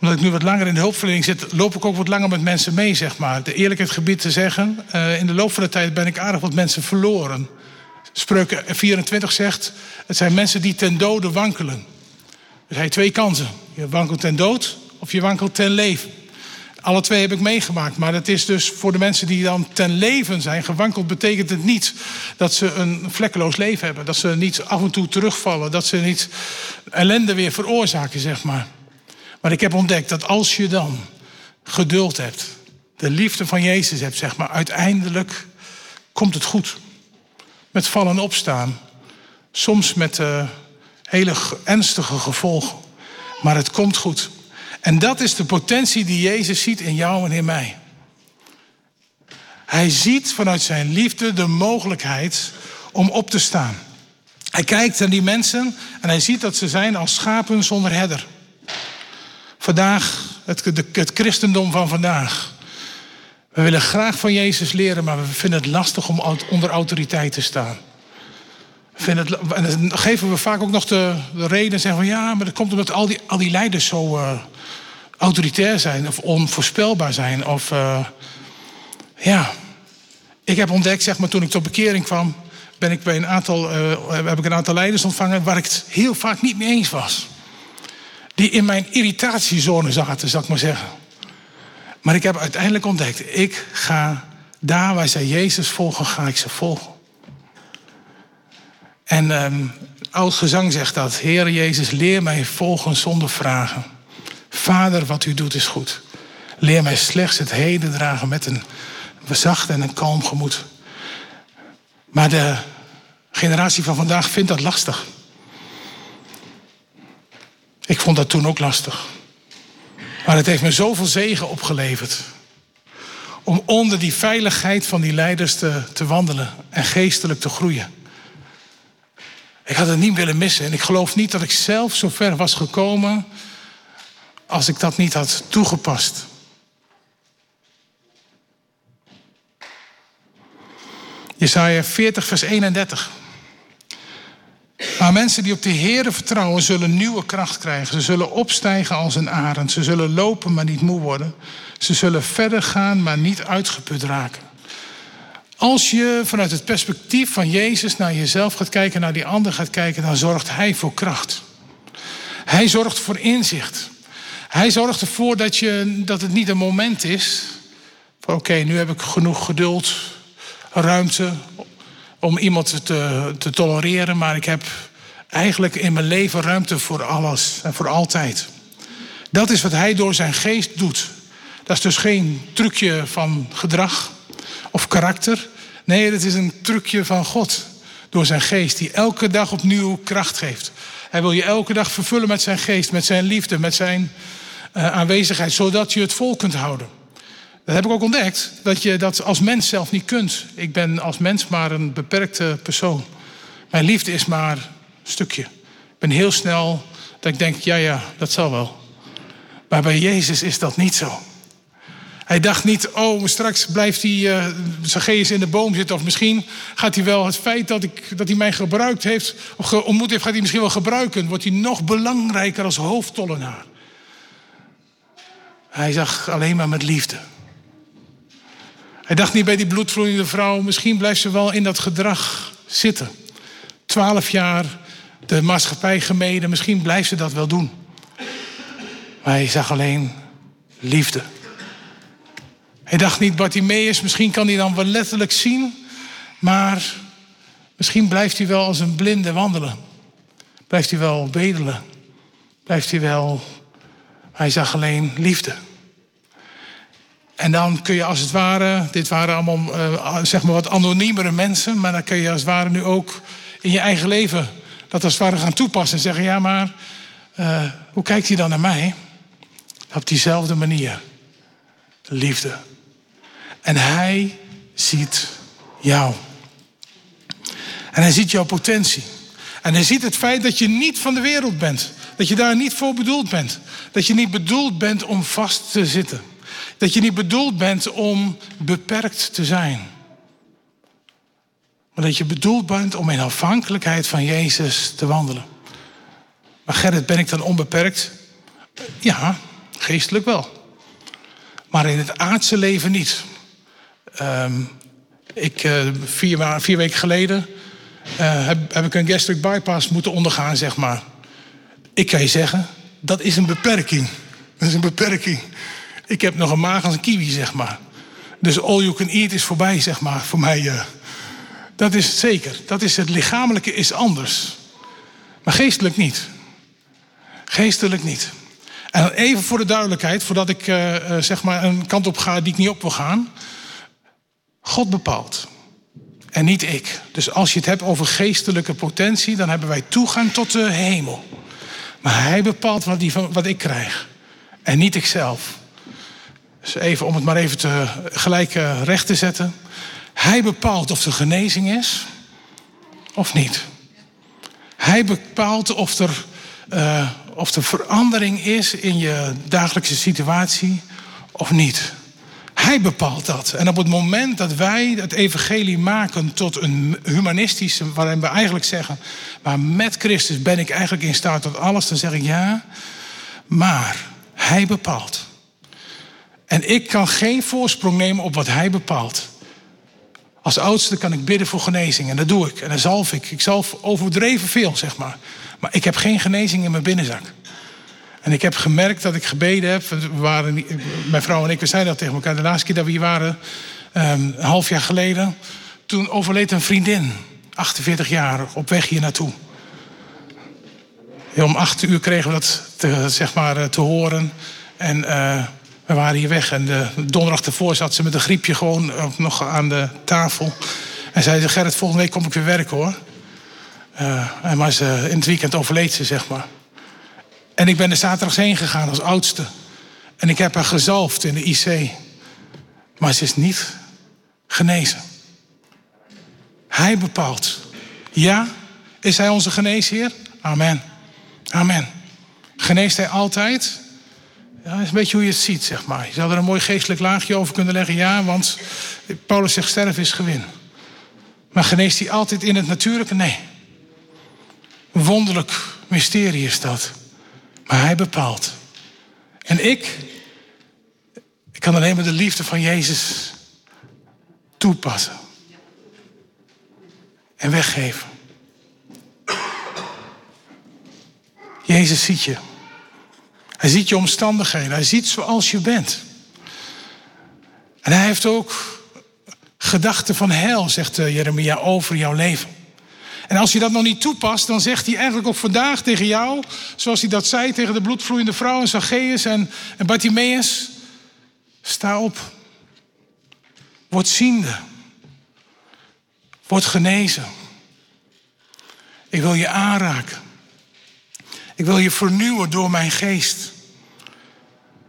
Omdat ik nu wat langer in de hulpverlening zit, loop ik ook wat langer met mensen mee, zeg maar. De eerlijkheid gebied te zeggen, uh, in de loop van de tijd ben ik aardig wat mensen verloren. Spreuken 24 zegt, het zijn mensen die ten dode wankelen. Er zijn twee kansen. Je wankelt ten dood of je wankelt ten leven. Alle twee heb ik meegemaakt. Maar het is dus voor de mensen die dan ten leven zijn gewankeld, betekent het niet dat ze een vlekkeloos leven hebben. Dat ze niet af en toe terugvallen. Dat ze niet ellende weer veroorzaken, zeg maar. Maar ik heb ontdekt dat als je dan geduld hebt, de liefde van Jezus hebt, zeg maar, uiteindelijk komt het goed. Met vallen en opstaan. Soms met uh, hele ernstige gevolgen. Maar het komt goed. En dat is de potentie die Jezus ziet in jou en in mij. Hij ziet vanuit zijn liefde de mogelijkheid om op te staan. Hij kijkt naar die mensen en hij ziet dat ze zijn als schapen zonder herder. Vandaag, het, het christendom van vandaag. We willen graag van Jezus leren, maar we vinden het lastig om onder autoriteit te staan. Het, en dan geven we vaak ook nog de, de reden. Zeggen van ja, maar dat komt omdat al die, al die leiders zo uh, autoritair zijn. Of onvoorspelbaar zijn. Of uh, ja. Ik heb ontdekt, zeg maar, toen ik tot bekering kwam. Ben ik bij een aantal, uh, heb ik een aantal leiders ontvangen waar ik het heel vaak niet mee eens was. Die in mijn irritatiezone zaten, zal ik maar zeggen. Maar ik heb uiteindelijk ontdekt, ik ga daar waar zij Jezus volgen, ga ik ze volgen. En um, oud gezang zegt dat. Heer Jezus, leer mij volgen zonder vragen. Vader, wat u doet is goed. Leer mij slechts het heden dragen met een zacht en een kalm gemoed. Maar de generatie van vandaag vindt dat lastig. Ik vond dat toen ook lastig. Maar het heeft me zoveel zegen opgeleverd. Om onder die veiligheid van die leiders te, te wandelen en geestelijk te groeien. Ik had het niet willen missen. En ik geloof niet dat ik zelf zo ver was gekomen als ik dat niet had toegepast. Jesaja 40, vers 31. Maar mensen die op de Heeren vertrouwen, zullen nieuwe kracht krijgen. Ze zullen opstijgen als een arend. Ze zullen lopen, maar niet moe worden. Ze zullen verder gaan, maar niet uitgeput raken. Als je vanuit het perspectief van Jezus naar jezelf gaat kijken, naar die ander gaat kijken, dan zorgt Hij voor kracht. Hij zorgt voor inzicht. Hij zorgt ervoor dat, je, dat het niet een moment is oké, nu heb ik genoeg geduld, ruimte om iemand te, te tolereren, maar ik heb eigenlijk in mijn leven ruimte voor alles en voor altijd. Dat is wat Hij door zijn geest doet. Dat is dus geen trucje van gedrag of karakter. Nee, het is een trucje van God. Door zijn geest, die elke dag opnieuw kracht geeft. Hij wil je elke dag vervullen met zijn geest, met zijn liefde, met zijn uh, aanwezigheid, zodat je het vol kunt houden. Dat heb ik ook ontdekt, dat je dat als mens zelf niet kunt. Ik ben als mens maar een beperkte persoon. Mijn liefde is maar een stukje. Ik ben heel snel dat ik denk, ja, ja, dat zal wel. Maar bij Jezus is dat niet zo. Hij dacht niet, oh, straks blijft hij uh, in de boom zitten. Of misschien gaat hij wel het feit dat, ik, dat hij mij gebruikt heeft, of ontmoet heeft, gaat hij misschien wel gebruiken. Wordt hij nog belangrijker als hoofdtollenaar. Hij zag alleen maar met liefde. Hij dacht niet bij die bloedvloeiende vrouw, misschien blijft ze wel in dat gedrag zitten. Twaalf jaar de maatschappij gemeden, misschien blijft ze dat wel doen. Maar hij zag alleen liefde. Hij dacht niet, Bartimaeus, misschien kan hij dan wel letterlijk zien, maar misschien blijft hij wel als een blinde wandelen. Blijft hij wel bedelen. Blijft hij wel. Hij zag alleen liefde. En dan kun je als het ware, dit waren allemaal uh, zeg maar wat anoniemere mensen, maar dan kun je als het ware nu ook in je eigen leven dat als het ware gaan toepassen en zeggen: ja, maar uh, hoe kijkt hij dan naar mij? Op diezelfde manier. Liefde. En hij ziet jou. En hij ziet jouw potentie. En hij ziet het feit dat je niet van de wereld bent. Dat je daar niet voor bedoeld bent. Dat je niet bedoeld bent om vast te zitten. Dat je niet bedoeld bent om beperkt te zijn. Maar dat je bedoeld bent om in afhankelijkheid van Jezus te wandelen. Maar Gerrit, ben ik dan onbeperkt? Ja, geestelijk wel. Maar in het aardse leven niet. Um, ik, uh, vier, weken geleden uh, heb, heb, ik een gastric bypass moeten ondergaan, zeg maar. Ik kan je zeggen, dat is een beperking. Dat is een beperking. Ik heb nog een maag als een kiwi, zeg maar. Dus all you can eat is voorbij, zeg maar, voor mij. Uh, dat is zeker. Dat is het lichamelijke is anders. Maar geestelijk niet. Geestelijk niet. En even voor de duidelijkheid, voordat ik zeg maar een kant op ga die ik niet op wil gaan. God bepaalt. En niet ik. Dus als je het hebt over geestelijke potentie, dan hebben wij toegang tot de hemel. Maar hij bepaalt wat, die, wat ik krijg. En niet ikzelf. Dus even om het maar even te, gelijk uh, recht te zetten. Hij bepaalt of er genezing is of niet. Hij bepaalt of er, uh, of er verandering is in je dagelijkse situatie of niet. Hij bepaalt dat. En op het moment dat wij het evangelie maken tot een humanistische, waarin we eigenlijk zeggen, maar met Christus ben ik eigenlijk in staat tot alles, dan zeg ik ja, maar Hij bepaalt. En ik kan geen voorsprong nemen op wat Hij bepaalt. Als oudste kan ik bidden voor genezing en dat doe ik. En dan zalf ik. Ik zalf overdreven veel, zeg maar. Maar ik heb geen genezing in mijn binnenzak. En ik heb gemerkt dat ik gebeden heb. We waren, mijn vrouw en ik, we zeiden dat tegen elkaar. De laatste keer dat we hier waren, um, een half jaar geleden. Toen overleed een vriendin, 48 jaar, op weg hier naartoe. om acht uur kregen we dat te, zeg maar, eh, te horen. En uh, we waren hier weg. En de donderdag ervoor zat ze met een griepje gewoon nog aan de tafel. En zei ze, Gerrit, volgende week kom ik weer werken hoor. Uh, maar ze, in het weekend overleed ze, zeg maar. En ik ben er zaterdags heen gegaan als oudste. En ik heb haar gezalfd in de IC. Maar ze is niet genezen. Hij bepaalt. Ja, is hij onze geneesheer? Amen. Amen. Geneest hij altijd? Ja, dat is een beetje hoe je het ziet, zeg maar. Je zou er een mooi geestelijk laagje over kunnen leggen. Ja, want Paulus zegt sterven is gewin. Maar geneest hij altijd in het natuurlijke? Nee. Wonderlijk mysterie is dat. Maar hij bepaalt. En ik, ik kan alleen maar de liefde van Jezus toepassen. En weggeven. Jezus ziet je. Hij ziet je omstandigheden. Hij ziet zoals je bent. En hij heeft ook gedachten van hel, zegt eh, Jeremia, over jouw leven. En als je dat nog niet toepast, dan zegt hij eigenlijk ook vandaag tegen jou, zoals hij dat zei tegen de bloedvloeiende vrouw en Zacchaeus en, en Bartimaeus, sta op. Word ziende. Word genezen. Ik wil je aanraken. Ik wil je vernieuwen door mijn geest.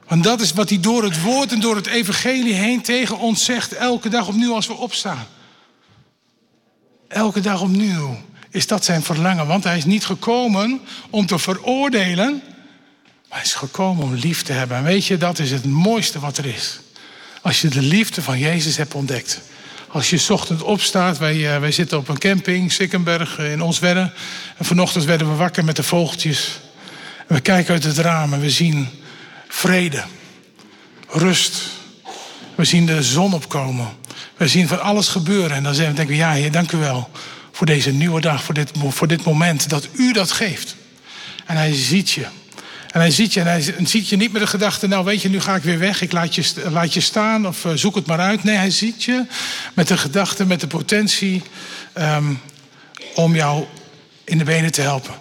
Want dat is wat hij door het woord en door het evangelie heen tegen ons zegt, elke dag opnieuw als we opstaan. Elke dag opnieuw is dat zijn verlangen. Want hij is niet gekomen om te veroordelen, maar hij is gekomen om lief te hebben. En weet je, dat is het mooiste wat er is. Als je de liefde van Jezus hebt ontdekt. Als je ochtend opstaat, wij, uh, wij zitten op een camping, Sikkenberg, eh, in Oswerre. En vanochtend werden we wakker met de vogeltjes. We kijken uit het raam en we zien vrede, rust. We zien de zon opkomen. We zien van alles gebeuren. En dan denken we, ja heer, dank u wel voor deze nieuwe dag, voor dit, voor dit moment dat u dat geeft. En hij ziet je. En hij ziet je en hij ziet je niet met de gedachte, nou weet je, nu ga ik weer weg, ik laat je, laat je staan of uh, zoek het maar uit. Nee, hij ziet je met de gedachte, met de potentie um, om jou in de benen te helpen.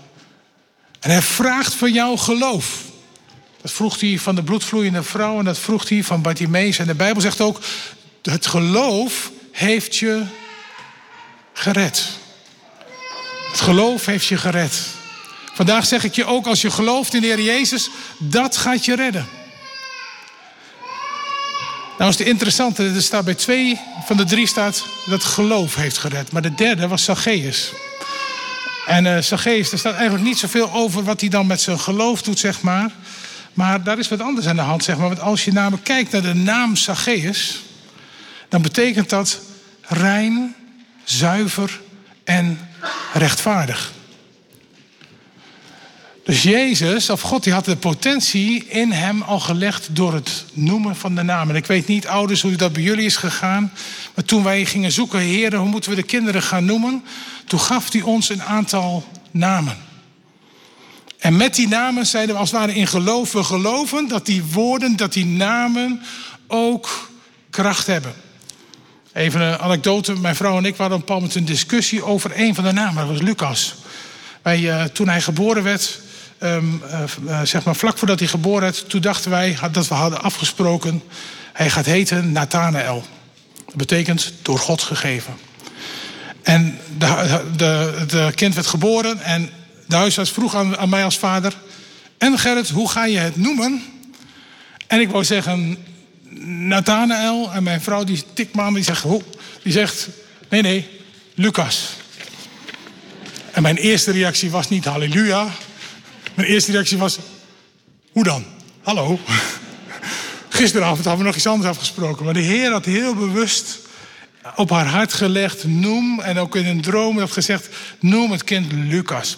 En hij vraagt van jou geloof. Dat vroeg hij van de bloedvloeiende vrouw en dat vroeg hij van Bartimeus. En de Bijbel zegt ook, het geloof heeft je gered. Het geloof heeft je gered. Vandaag zeg ik je ook, als je gelooft in de Heer Jezus, dat gaat je redden. Nou is het interessante, er staat bij twee van de drie staat dat geloof heeft gered. Maar de derde was Zacchaeus. En uh, Zacchaeus, er staat eigenlijk niet zoveel over wat hij dan met zijn geloof doet, zeg maar. Maar daar is wat anders aan de hand, zeg maar. Want als je namelijk kijkt naar de naam Zacchaeus, dan betekent dat rein, zuiver en rechtvaardig. Dus Jezus, of God, die had de potentie in hem al gelegd door het noemen van de naam. En ik weet niet, ouders, hoe dat bij jullie is gegaan. Maar toen wij gingen zoeken, heren, hoe moeten we de kinderen gaan noemen? Toen gaf hij ons een aantal namen. En met die namen zeiden we als het ware in geloof, we geloven dat die woorden, dat die namen ook kracht hebben. Even een anekdote. Mijn vrouw en ik waren een bepaald moment een discussie over een van de namen. Dat was Lucas. Wij, uh, toen hij geboren werd, um, uh, zeg maar vlak voordat hij geboren werd, toen dachten wij dat we hadden afgesproken. Hij gaat heten Nathanael. Dat betekent door God gegeven. En de, de, de kind werd geboren en de huisarts vroeg aan, aan mij als vader: En Gerrit, hoe ga je het noemen? En ik wou zeggen Nathanael en mijn vrouw die aan, die zegt, hoe? die zegt, nee, nee, Lucas. En mijn eerste reactie was niet halleluja. Mijn eerste reactie was, hoe dan? Hallo? Gisteravond hadden we nog iets anders afgesproken. Maar de Heer had heel bewust op haar hart gelegd: noem. En ook in een droom had gezegd: noem het kind Lucas.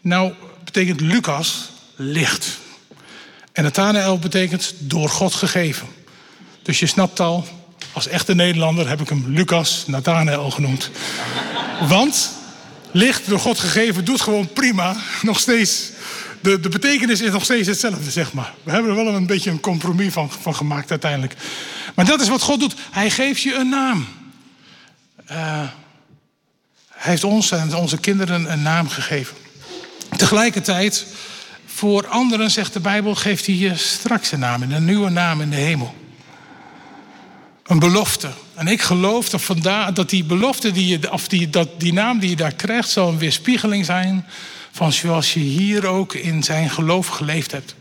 Nou, betekent Lucas licht. En Nathanael betekent door God gegeven. Dus je snapt al, als echte Nederlander heb ik hem Lucas Nathanael genoemd. Want licht door God gegeven doet gewoon prima. Nog steeds. De, de betekenis is nog steeds hetzelfde, zeg maar. We hebben er wel een beetje een compromis van, van gemaakt uiteindelijk. Maar dat is wat God doet. Hij geeft je een naam. Uh, hij heeft ons en onze kinderen een naam gegeven. Tegelijkertijd, voor anderen, zegt de Bijbel, geeft hij je straks een naam, een nieuwe naam in de hemel. Een belofte. En ik geloof dat, vandaag, dat die belofte, die je, of die, dat die naam die je daar krijgt, zal een weerspiegeling zijn van zoals je hier ook in zijn geloof geleefd hebt.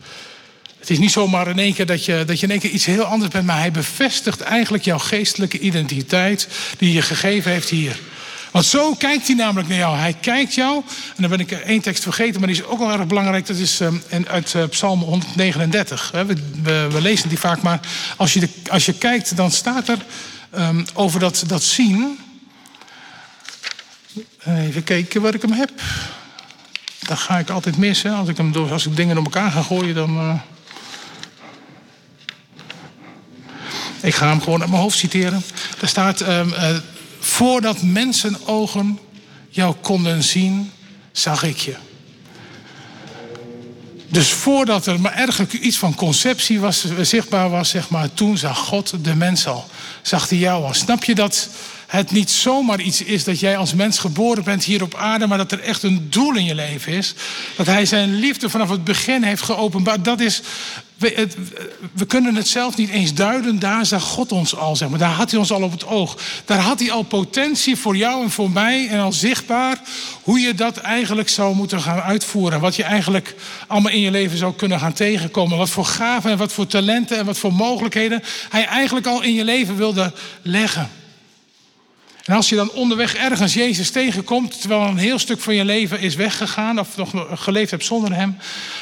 Het is niet zomaar in één keer dat je, dat je in één keer iets heel anders bent, maar hij bevestigt eigenlijk jouw geestelijke identiteit die je gegeven heeft hier. Want zo kijkt hij namelijk naar jou. Hij kijkt jou, en dan ben ik één tekst vergeten, maar die is ook wel erg belangrijk. Dat is um, uit uh, Psalm 139. We, we, we, lezen die vaak, maar als je, de, als je kijkt, dan staat er um, over dat, dat zien. Even kijken waar ik hem heb. Dan ga ik altijd missen. Als ik, hem door, als ik dingen door elkaar ga gooien, dan. Uh... Ik ga hem gewoon uit mijn hoofd citeren. Er staat. Um, uh, Voordat mensenogen jou konden zien, zag ik je. Dus voordat er maar ergens iets van conceptie was, zichtbaar was, zeg maar, toen zag God de mens al. Zag hij jou al. Snap je dat het niet zomaar iets is dat jij als mens geboren bent hier op aarde, maar dat er echt een doel in je leven is? Dat hij zijn liefde vanaf het begin heeft geopenbaard. Dat is we, kunnen het zelf niet eens duiden. Daar zag God ons al, zeg maar. Daar had hij ons al op het oog. Daar had hij al potentie voor jou en voor mij. En al zichtbaar hoe je dat eigenlijk zou moeten gaan uitvoeren. Wat je eigenlijk allemaal in je leven zou kunnen gaan tegenkomen. Wat voor gaven en wat voor talenten en wat voor mogelijkheden hij eigenlijk al in je leven wilde leggen. En als je dan onderweg ergens Jezus tegenkomt, terwijl een heel stuk van je leven is weggegaan of nog geleefd hebt zonder Hem,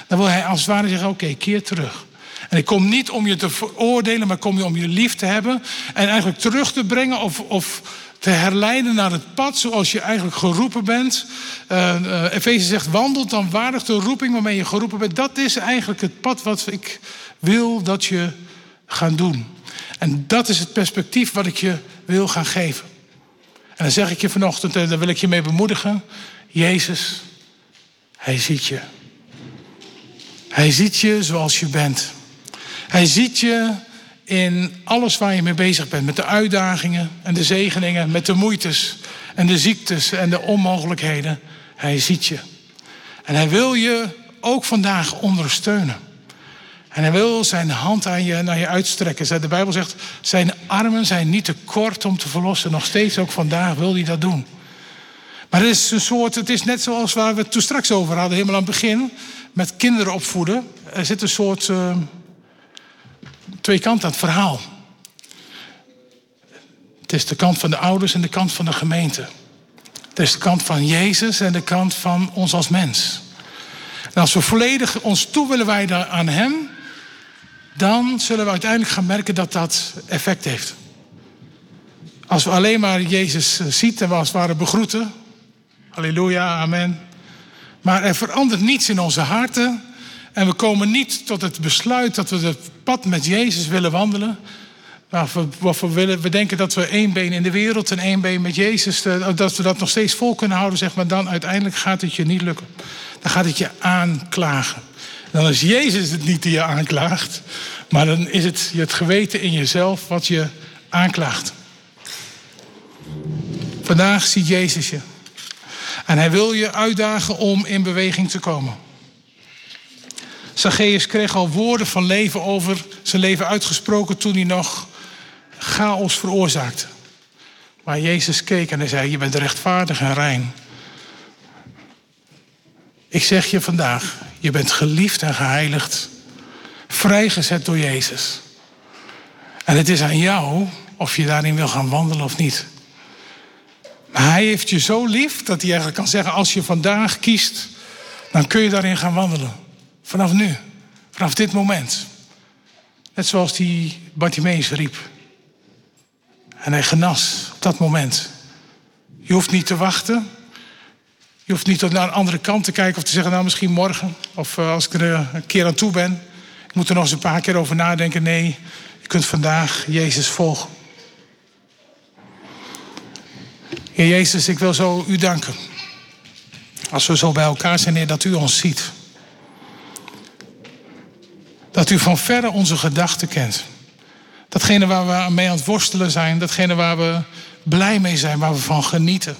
dan wil Hij als het ware zeggen: Oké, keer terug. En ik kom niet om je te veroordelen, maar kom je om je lief te hebben en eigenlijk terug te brengen of, of te herleiden naar het pad zoals je eigenlijk geroepen bent. Uh, Efeze zegt: wandelt dan waardig de roeping waarmee je geroepen bent. Dat is eigenlijk het pad wat ik wil dat je gaat doen. En dat is het perspectief wat ik je wil gaan geven. En dan zeg ik je vanochtend, en daar wil ik je mee bemoedigen. Jezus, Hij ziet je. Hij ziet je zoals je bent. Hij ziet je in alles waar je mee bezig bent. Met de uitdagingen en de zegeningen, met de moeites en de ziektes en de onmogelijkheden. Hij ziet je. En hij wil je ook vandaag ondersteunen. En hij wil zijn hand aan je, naar je uitstrekken. De Bijbel zegt, zijn armen zijn niet te kort om te verlossen. Nog steeds ook vandaag wil hij dat doen. Maar het is een soort, het is net zoals waar we het toen straks over hadden, helemaal aan het begin. Met kinderen opvoeden. Er zit een soort uh, twee kanten aan het verhaal. Het is de kant van de ouders en de kant van de gemeente. Het is de kant van Jezus en de kant van ons als mens. En als we volledig ons toe willen wijden aan Hem, dan zullen we uiteindelijk gaan merken dat dat effect heeft. Als we alleen maar Jezus eh, ziet en we als het ware begroeten, halleluja, amen. Maar er verandert niets in onze harten en we komen niet tot het besluit dat we het pad met Jezus willen wandelen. We, willen, we denken dat we één been in de wereld en één been met Jezus, eh, dat we dat nog steeds vol kunnen houden, zeg maar. Dan uiteindelijk gaat het je niet lukken. Dan gaat het je aanklagen. Dan is Jezus het niet die je aanklaagt, maar dan is het het geweten in jezelf wat je aanklaagt. Vandaag ziet Jezus je. En hij wil je uitdagen om in beweging te komen. Zacchaeus kreeg al woorden van leven over zijn leven uitgesproken toen hij nog chaos veroorzaakte. Maar Jezus keek en hij zei: Je bent rechtvaardig en rein. Ik zeg je vandaag: je bent geliefd en geheiligd, vrijgezet door Jezus. En het is aan jou of je daarin wil gaan wandelen of niet. Maar hij heeft je zo lief dat hij eigenlijk kan zeggen: als je vandaag kiest, dan kun je daarin gaan wandelen. Vanaf nu, vanaf dit moment. Net zoals die Bartimeus riep. En hij genas op dat moment. Je hoeft niet te wachten. Je hoeft niet naar een andere kant te kijken of te zeggen, nou misschien morgen. Of uh, als ik er een keer aan toe ben. Ik moet er nog eens een paar keer over nadenken. Nee, je kunt vandaag Jezus volgen. Heer Jezus, ik wil zo u danken. Als we zo bij elkaar zijn, Heer, dat u ons ziet. Dat u van verre onze gedachten kent. Datgene waar we mee aan het worstelen zijn, datgene waar we blij mee zijn, waar we van genieten.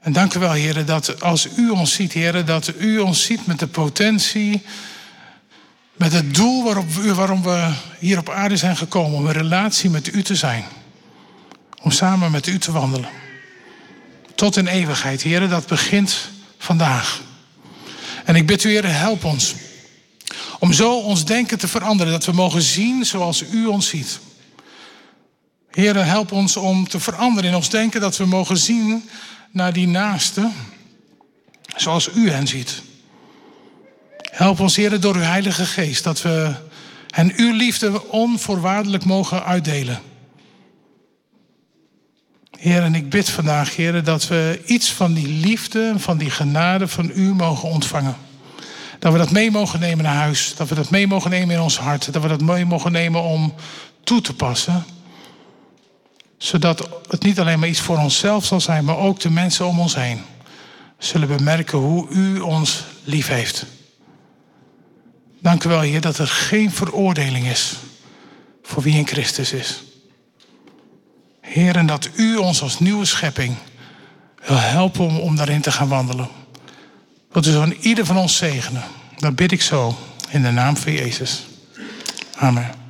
En dank u wel, heren, dat als u ons ziet, heren, dat u ons ziet met de potentie, met het doel waarop, waarom we hier op aarde zijn gekomen, om een relatie met u te zijn. Om samen met u te wandelen. Tot in eeuwigheid, heren, dat begint vandaag. En ik bid u, heren, help ons. Om zo ons denken te veranderen, dat we mogen zien zoals u ons ziet. Heren, help ons om te veranderen in ons denken, dat we mogen zien naar die naaste zoals u hen ziet. Help ons, Heer, door uw Heilige Geest, dat we hen uw liefde onvoorwaardelijk mogen uitdelen. Heer, en ik bid vandaag, Heer, dat we iets van die liefde, van die genade van u mogen ontvangen. Dat we dat mee mogen nemen naar huis. Dat we dat mee mogen nemen in ons hart. Dat we dat mee mogen nemen om toe te passen zodat het niet alleen maar iets voor onszelf zal zijn, maar ook de mensen om ons heen zullen bemerken hoe u ons lief heeft. Dank u wel, Heer, dat er geen veroordeling is voor wie in Christus is. Heer, en dat u ons als nieuwe schepping wil helpen om, om daarin te gaan wandelen. Wilt u van ieder van ons zegenen. Dat bid ik zo in de naam van Jezus. Amen.